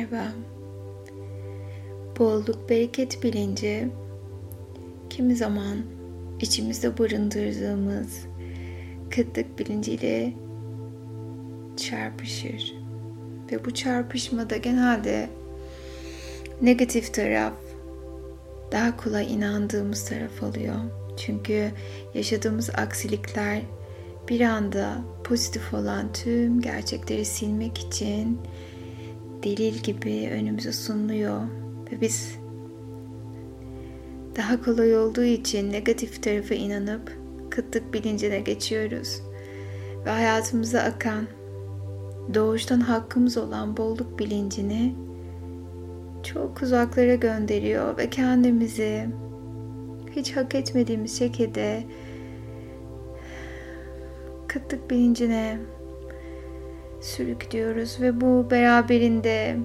Merhaba. Bolluk bereket bilinci kimi zaman içimizde barındırdığımız kıtlık bilinciyle çarpışır. Ve bu çarpışmada genelde negatif taraf daha kolay inandığımız taraf oluyor. Çünkü yaşadığımız aksilikler bir anda pozitif olan tüm gerçekleri silmek için delil gibi önümüze sunuluyor. Ve biz daha kolay olduğu için negatif tarafa inanıp kıtlık bilincine geçiyoruz. Ve hayatımıza akan doğuştan hakkımız olan bolluk bilincini çok uzaklara gönderiyor ve kendimizi hiç hak etmediğimiz şekilde kıtlık bilincine sürüklüyoruz ve bu beraberinde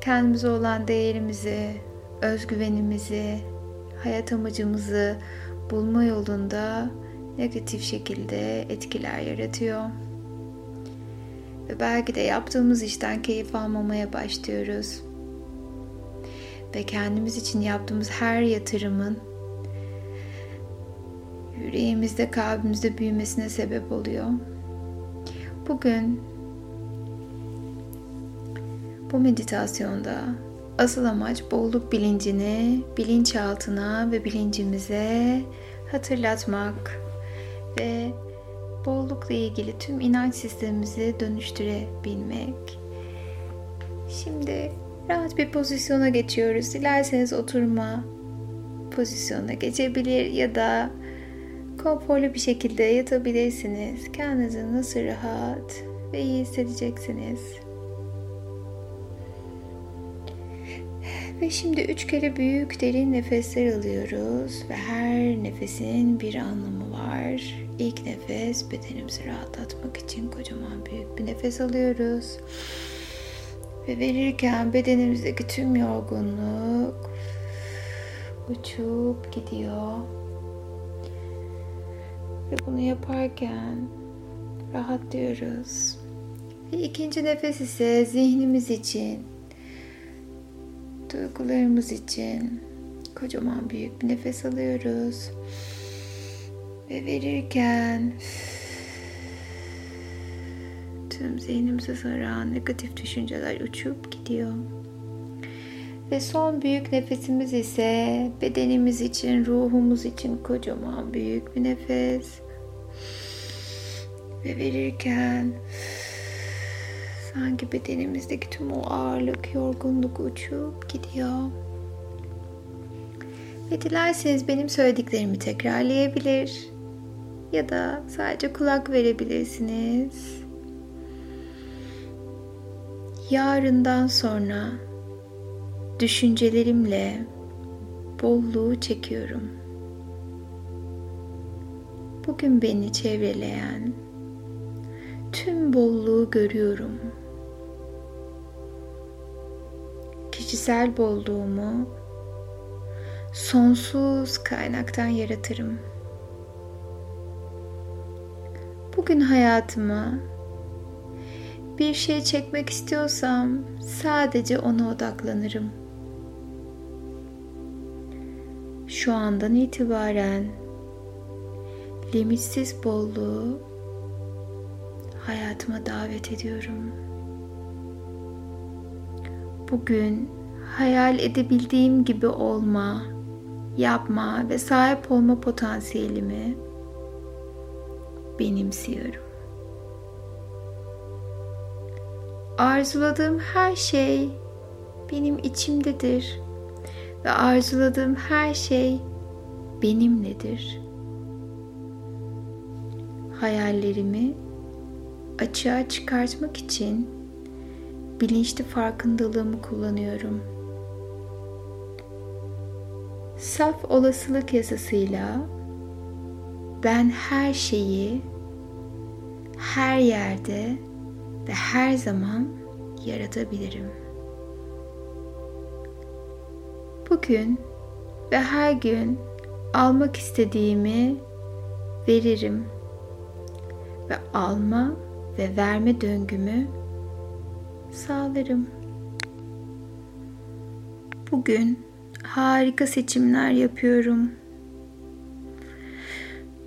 kendimize olan değerimizi, özgüvenimizi, hayat amacımızı bulma yolunda negatif şekilde etkiler yaratıyor. Ve belki de yaptığımız işten keyif almamaya başlıyoruz. Ve kendimiz için yaptığımız her yatırımın yüreğimizde, kalbimizde büyümesine sebep oluyor. Bugün bu meditasyonda asıl amaç bolluk bilincini bilinçaltına ve bilincimize hatırlatmak ve bollukla ilgili tüm inanç sistemimizi dönüştürebilmek. Şimdi rahat bir pozisyona geçiyoruz. Dilerseniz oturma pozisyonuna geçebilir ya da konforlu bir şekilde yatabilirsiniz. Kendinizi nasıl rahat ve iyi hissedeceksiniz. Ve şimdi üç kere büyük derin nefesler alıyoruz ve her nefesin bir anlamı var. İlk nefes bedenimizi rahatlatmak için kocaman büyük bir nefes alıyoruz. Ve verirken bedenimizdeki tüm yorgunluk uçup gidiyor. Ve bunu yaparken rahatlıyoruz. Ve ikinci nefes ise zihnimiz için, duygularımız için kocaman büyük bir nefes alıyoruz. Ve verirken tüm zihnimize saran negatif düşünceler uçup gidiyor. Ve son büyük nefesimiz ise bedenimiz için, ruhumuz için kocaman büyük bir nefes. Ve verirken sanki bedenimizdeki tüm o ağırlık, yorgunluk uçup gidiyor. Ve dilerseniz benim söylediklerimi tekrarlayabilir ya da sadece kulak verebilirsiniz. Yarından sonra düşüncelerimle bolluğu çekiyorum. Bugün beni çevreleyen tüm bolluğu görüyorum. Kişisel bolluğumu sonsuz kaynaktan yaratırım. Bugün hayatıma bir şey çekmek istiyorsam sadece ona odaklanırım. Şu andan itibaren limitsiz bolluğu hayatıma davet ediyorum. Bugün hayal edebildiğim gibi olma, yapma ve sahip olma potansiyelimi benimsiyorum. Arzuladığım her şey benim içimdedir ve arzuladığım her şey benimledir. Hayallerimi açığa çıkartmak için bilinçli farkındalığımı kullanıyorum. Saf olasılık yasasıyla ben her şeyi her yerde ve her zaman yaratabilirim. Bugün ve her gün almak istediğimi veririm ve alma ve verme döngümü sağlarım. bugün harika seçimler yapıyorum.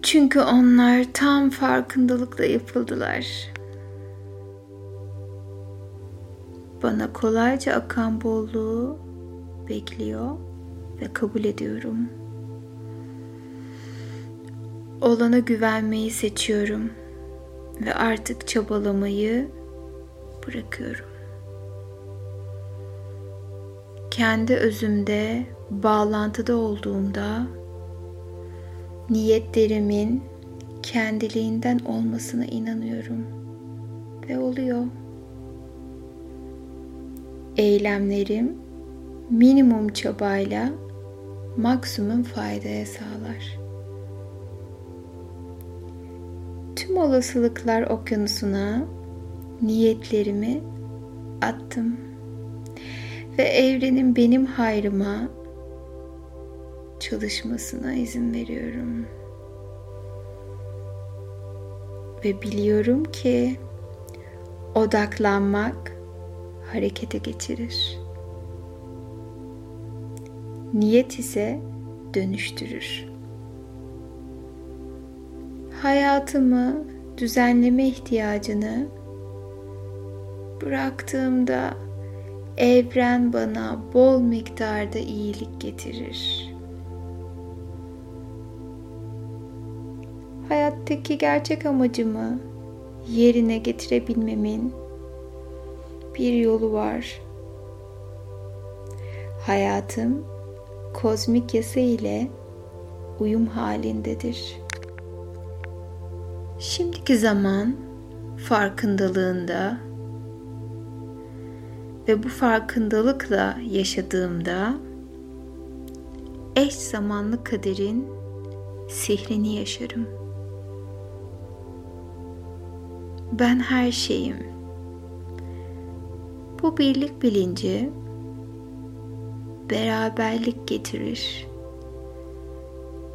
Çünkü onlar tam farkındalıkla yapıldılar. Bana kolayca akan bolluğu bekliyor ve kabul ediyorum. Olana güvenmeyi seçiyorum ve artık çabalamayı bırakıyorum. Kendi özümde bağlantıda olduğumda niyetlerimin kendiliğinden olmasına inanıyorum ve oluyor. Eylemlerim minimum çabayla maksimum faydaya sağlar. Tüm olasılıklar okyanusuna niyetlerimi attım ve evrenin benim hayrıma çalışmasına izin veriyorum. Ve biliyorum ki odaklanmak harekete geçirir. Niyet ise dönüştürür. Hayatımı düzenleme ihtiyacını bıraktığımda evren bana bol miktarda iyilik getirir. Hayattaki gerçek amacımı yerine getirebilmemin bir yolu var. Hayatım kozmik yasa ile uyum halindedir. Şimdiki zaman farkındalığında ve bu farkındalıkla yaşadığımda eş zamanlı kaderin sihrini yaşarım. Ben her şeyim. Bu birlik bilinci beraberlik getirir.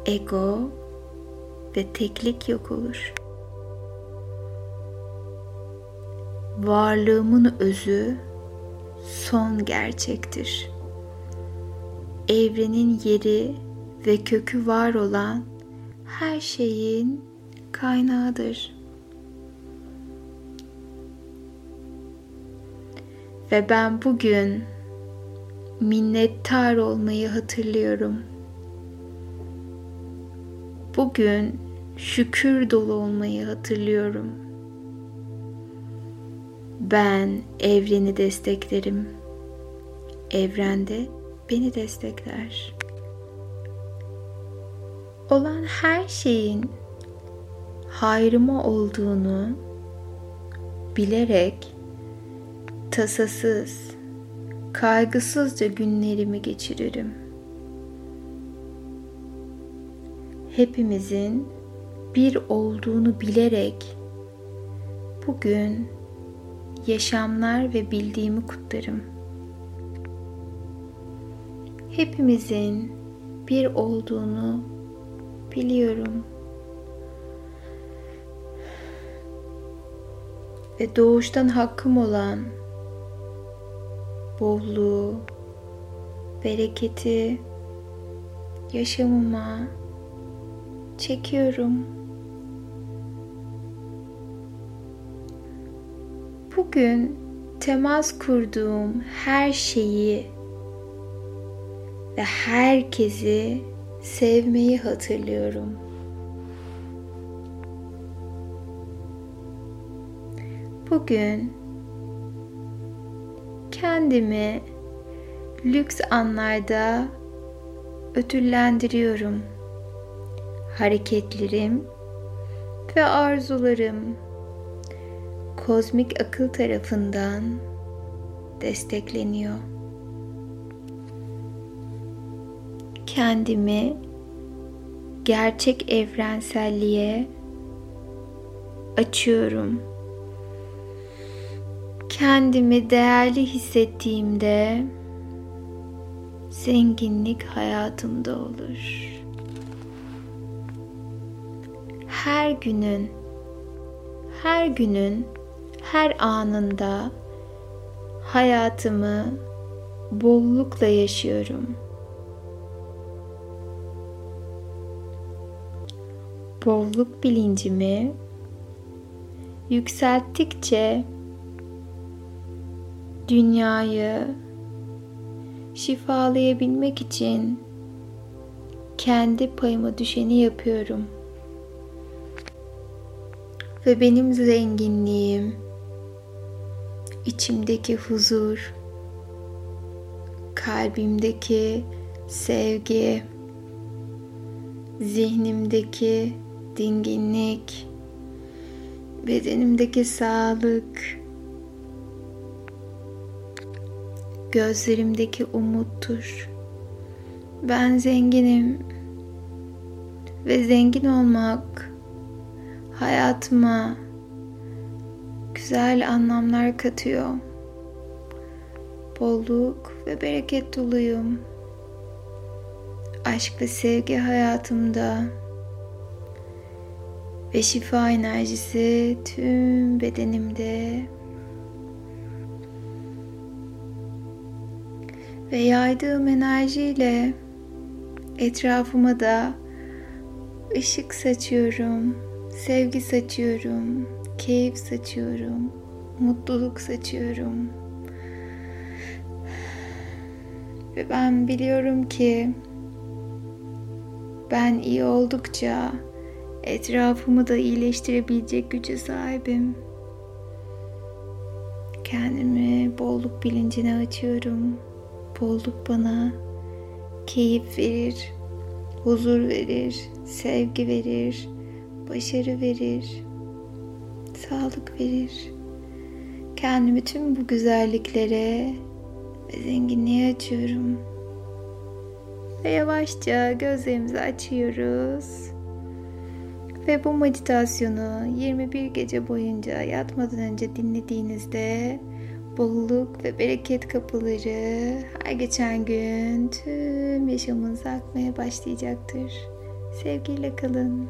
Ego ve teklik yok olur. Varlığımın özü son gerçektir. Evrenin yeri ve kökü var olan her şeyin kaynağıdır. Ve ben bugün minnettar olmayı hatırlıyorum. Bugün şükür dolu olmayı hatırlıyorum. Ben evreni desteklerim. Evren de beni destekler. Olan her şeyin hayrıma olduğunu bilerek tasasız, kaygısızca günlerimi geçiririm. Hepimizin bir olduğunu bilerek bugün yaşamlar ve bildiğimi kutlarım. Hepimizin bir olduğunu biliyorum. Ve doğuştan hakkım olan bolluğu, bereketi yaşamıma çekiyorum. Bugün temas kurduğum her şeyi ve herkesi sevmeyi hatırlıyorum. Bugün kendimi lüks anlarda ödüllendiriyorum. Hareketlerim ve arzularım kozmik akıl tarafından destekleniyor. Kendimi gerçek evrenselliğe açıyorum kendimi değerli hissettiğimde zenginlik hayatımda olur. Her günün her günün her anında hayatımı bollukla yaşıyorum. Bolluk bilincimi yükselttikçe dünyayı şifalayabilmek için kendi payıma düşeni yapıyorum. Ve benim zenginliğim, içimdeki huzur, kalbimdeki sevgi, zihnimdeki dinginlik, bedenimdeki sağlık, gözlerimdeki umuttur. Ben zenginim ve zengin olmak hayatıma güzel anlamlar katıyor. Bolluk ve bereket doluyum. Aşk ve sevgi hayatımda ve şifa enerjisi tüm bedenimde ve yaydığım enerjiyle etrafıma da ışık saçıyorum, sevgi saçıyorum, keyif saçıyorum, mutluluk saçıyorum. Ve ben biliyorum ki ben iyi oldukça etrafımı da iyileştirebilecek güce sahibim. Kendimi bolluk bilincine açıyorum. Bolluk bana keyif verir, huzur verir, sevgi verir, başarı verir, sağlık verir. Kendimi tüm bu güzelliklere ve zenginliğe açıyorum. Ve yavaşça gözlerimizi açıyoruz. Ve bu meditasyonu 21 gece boyunca yatmadan önce dinlediğinizde bolluk ve bereket kapıları her geçen gün tüm yaşamınıza akmaya başlayacaktır. Sevgiyle kalın.